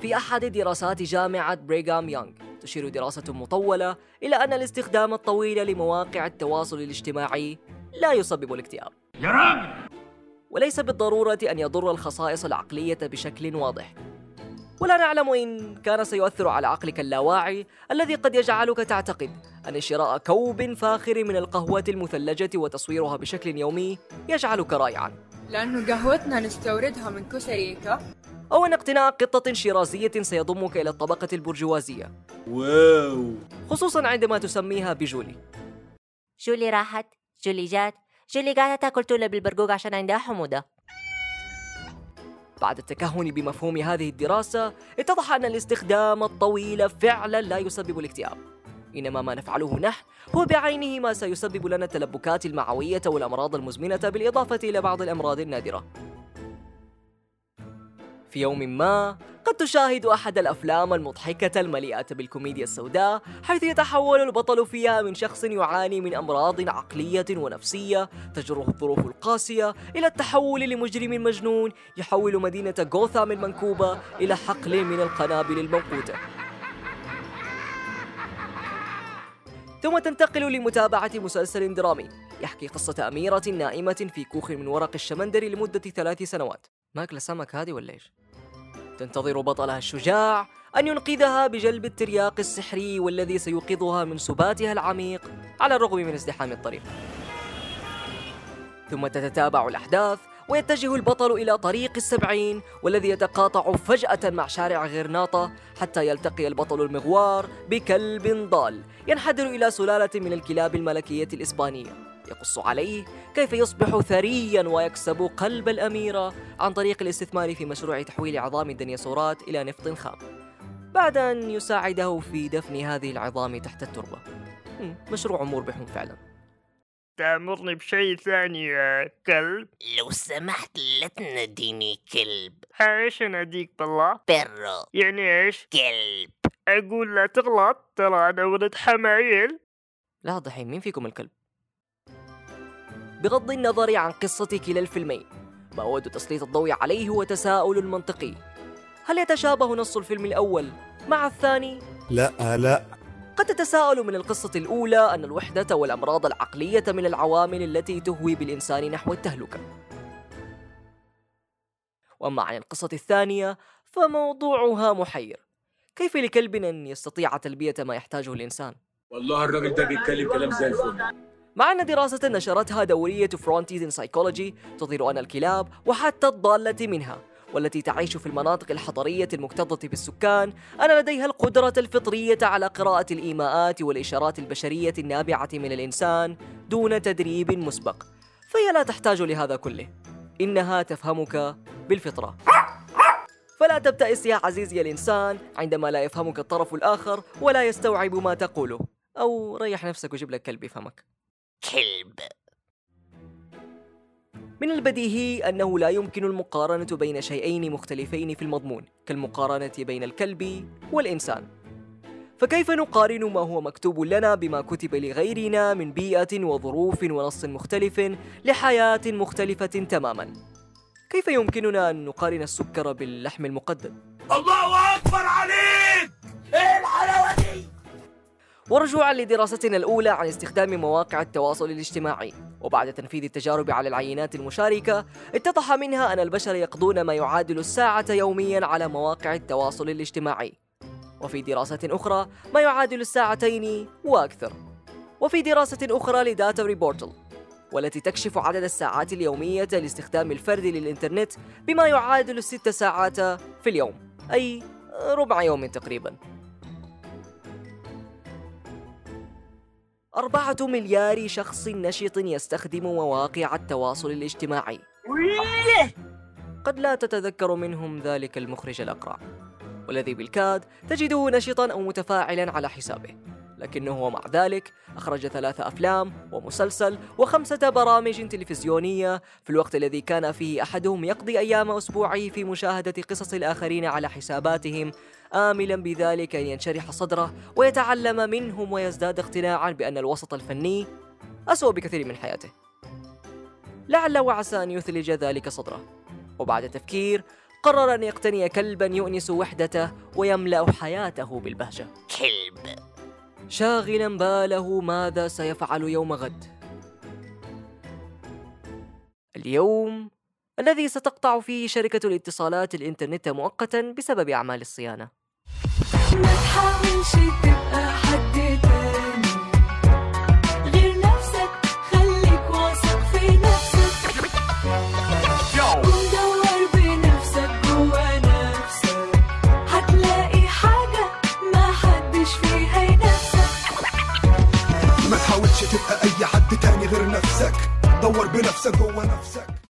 في أحد دراسات جامعة بريغام يونغ تشير دراسة مطولة إلى أن الاستخدام الطويل لمواقع التواصل الاجتماعي لا يسبب الاكتئاب. يا راجل وليس بالضرورة أن يضر الخصائص العقلية بشكل واضح. ولا نعلم إن كان سيؤثر على عقلك اللاواعي الذي قد يجعلك تعتقد أن شراء كوب فاخر من القهوة المثلجة وتصويرها بشكل يومي يجعلك رائعا. لأنه قهوتنا نستوردها من كوستاريكا أو أن اقتناء قطة شيرازية سيضمك إلى الطبقة البرجوازية. واو. خصوصا عندما تسميها بجولي. جولي راحت جولي جات جولي قاعدة تاكل تونة بالبرقوق عشان عندها حموضة. بعد التكهن بمفهوم هذه الدراسة اتضح أن الاستخدام الطويل فعلا لا يسبب الاكتئاب. إنما ما نفعله نحن هو بعينه ما سيسبب لنا التلبكات المعوية والأمراض المزمنة بالإضافة إلى بعض الأمراض النادرة. في يوم ما قد تشاهد أحد الأفلام المضحكة المليئة بالكوميديا السوداء حيث يتحول البطل فيها من شخص يعاني من أمراض عقلية ونفسية تجره الظروف القاسية إلى التحول لمجرم مجنون يحول مدينة غوثام المنكوبة إلى حقل من القنابل الموقوتة ثم تنتقل لمتابعة مسلسل درامي يحكي قصة أميرة نائمة في كوخ من ورق الشمندر لمدة ثلاث سنوات ماكلة سمك هذه ولا إيش؟ تنتظر بطلها الشجاع أن ينقذها بجلب الترياق السحري والذي سيوقظها من سباتها العميق على الرغم من ازدحام الطريق. ثم تتتابع الأحداث ويتجه البطل إلى طريق السبعين والذي يتقاطع فجأة مع شارع غرناطة حتى يلتقي البطل المغوار بكلب ضال ينحدر إلى سلالة من الكلاب الملكية الإسبانية. يقص عليه كيف يصبح ثريا ويكسب قلب الأميرة عن طريق الاستثمار في مشروع تحويل عظام الدنيسورات إلى نفط خام. بعد أن يساعده في دفن هذه العظام تحت التربة. مشروع مربح فعلا. تأمرني بشيء ثاني يا كلب؟ لو سمحت لا تناديني كلب. إيش اناديك بالله؟ برو. يعني إيش؟ كلب. أقول لا تغلط ترى أنا ولد حمايل. لا دحين مين فيكم الكلب؟ بغض النظر عن قصة كلا الفيلمين ما أود تسليط الضوء عليه هو تساؤل منطقي. هل يتشابه نص الفيلم الأول مع الثاني؟ لا لا. قد تتساءل من القصة الأولى أن الوحدة والأمراض العقلية من العوامل التي تهوي بالإنسان نحو التهلكة. وأما عن القصة الثانية فموضوعها محير. كيف لكلب أن يستطيع تلبية ما يحتاجه الإنسان؟ والله الراجل ده بيتكلم كلام زي الفل. مع أن دراسة نشرتها دورية Frontiers in Psychology تظهر أن الكلاب وحتى الضالة منها والتي تعيش في المناطق الحضرية المكتظة بالسكان أن لديها القدرة الفطرية على قراءة الإيماءات والإشارات البشرية النابعة من الإنسان دون تدريب مسبق. فهي لا تحتاج لهذا كله. إنها تفهمك بالفطرة. فلا تبتئس يا عزيزي الإنسان عندما لا يفهمك الطرف الآخر ولا يستوعب ما تقوله. أو ريح نفسك وجيب لك كلب يفهمك. كلب. من البديهي أنه لا يمكن المقارنة بين شيئين مختلفين في المضمون كالمقارنة بين الكلب والإنسان. فكيف نقارن ما هو مكتوب لنا بما كتب لغيرنا من بيئة وظروف ونص مختلف لحياة مختلفة تماما؟ كيف يمكننا أن نقارن السكر باللحم المقدد؟ الله أكبر! ورجوعا لدراستنا الأولى عن استخدام مواقع التواصل الاجتماعي. وبعد تنفيذ التجارب على العينات المشاركة اتضح منها أن البشر يقضون ما يعادل الساعة يوميا على مواقع التواصل الاجتماعي. وفي دراسة أخرى ما يعادل الساعتين وأكثر. وفي دراسة أخرى ل DataReportal والتي تكشف عدد الساعات اليومية لاستخدام الفرد للإنترنت بما يعادل الست ساعات في اليوم أي ربع يوم تقريباً. أربعة مليار شخص نشط يستخدم مواقع التواصل الاجتماعي. قد لا تتذكر منهم ذلك المخرج الأقرع. والذي بالكاد تجده نشطا أو متفاعلا على حسابه. لكنه مع ذلك أخرج ثلاث أفلام ومسلسل وخمسة برامج تلفزيونية. في الوقت الذي كان فيه أحدهم يقضي أيام أسبوعه في مشاهدة قصص الآخرين على حساباتهم آملا بذلك أن ينشرح صدره ويتعلم منهم ويزداد اقتناعا بأن الوسط الفني أسوأ بكثير من حياته. لعل وعسى أن يثلج ذلك صدره. وبعد تفكير قرر أن يقتني كلبا يؤنس وحدته ويملأ حياته بالبهجة. كلب. شاغلا باله ماذا سيفعل يوم غد. اليوم الذي ستقطع فيه شركة الاتصالات الإنترنت مؤقتا بسبب أعمال الصيانة. دور بنفسك جوه نفسك.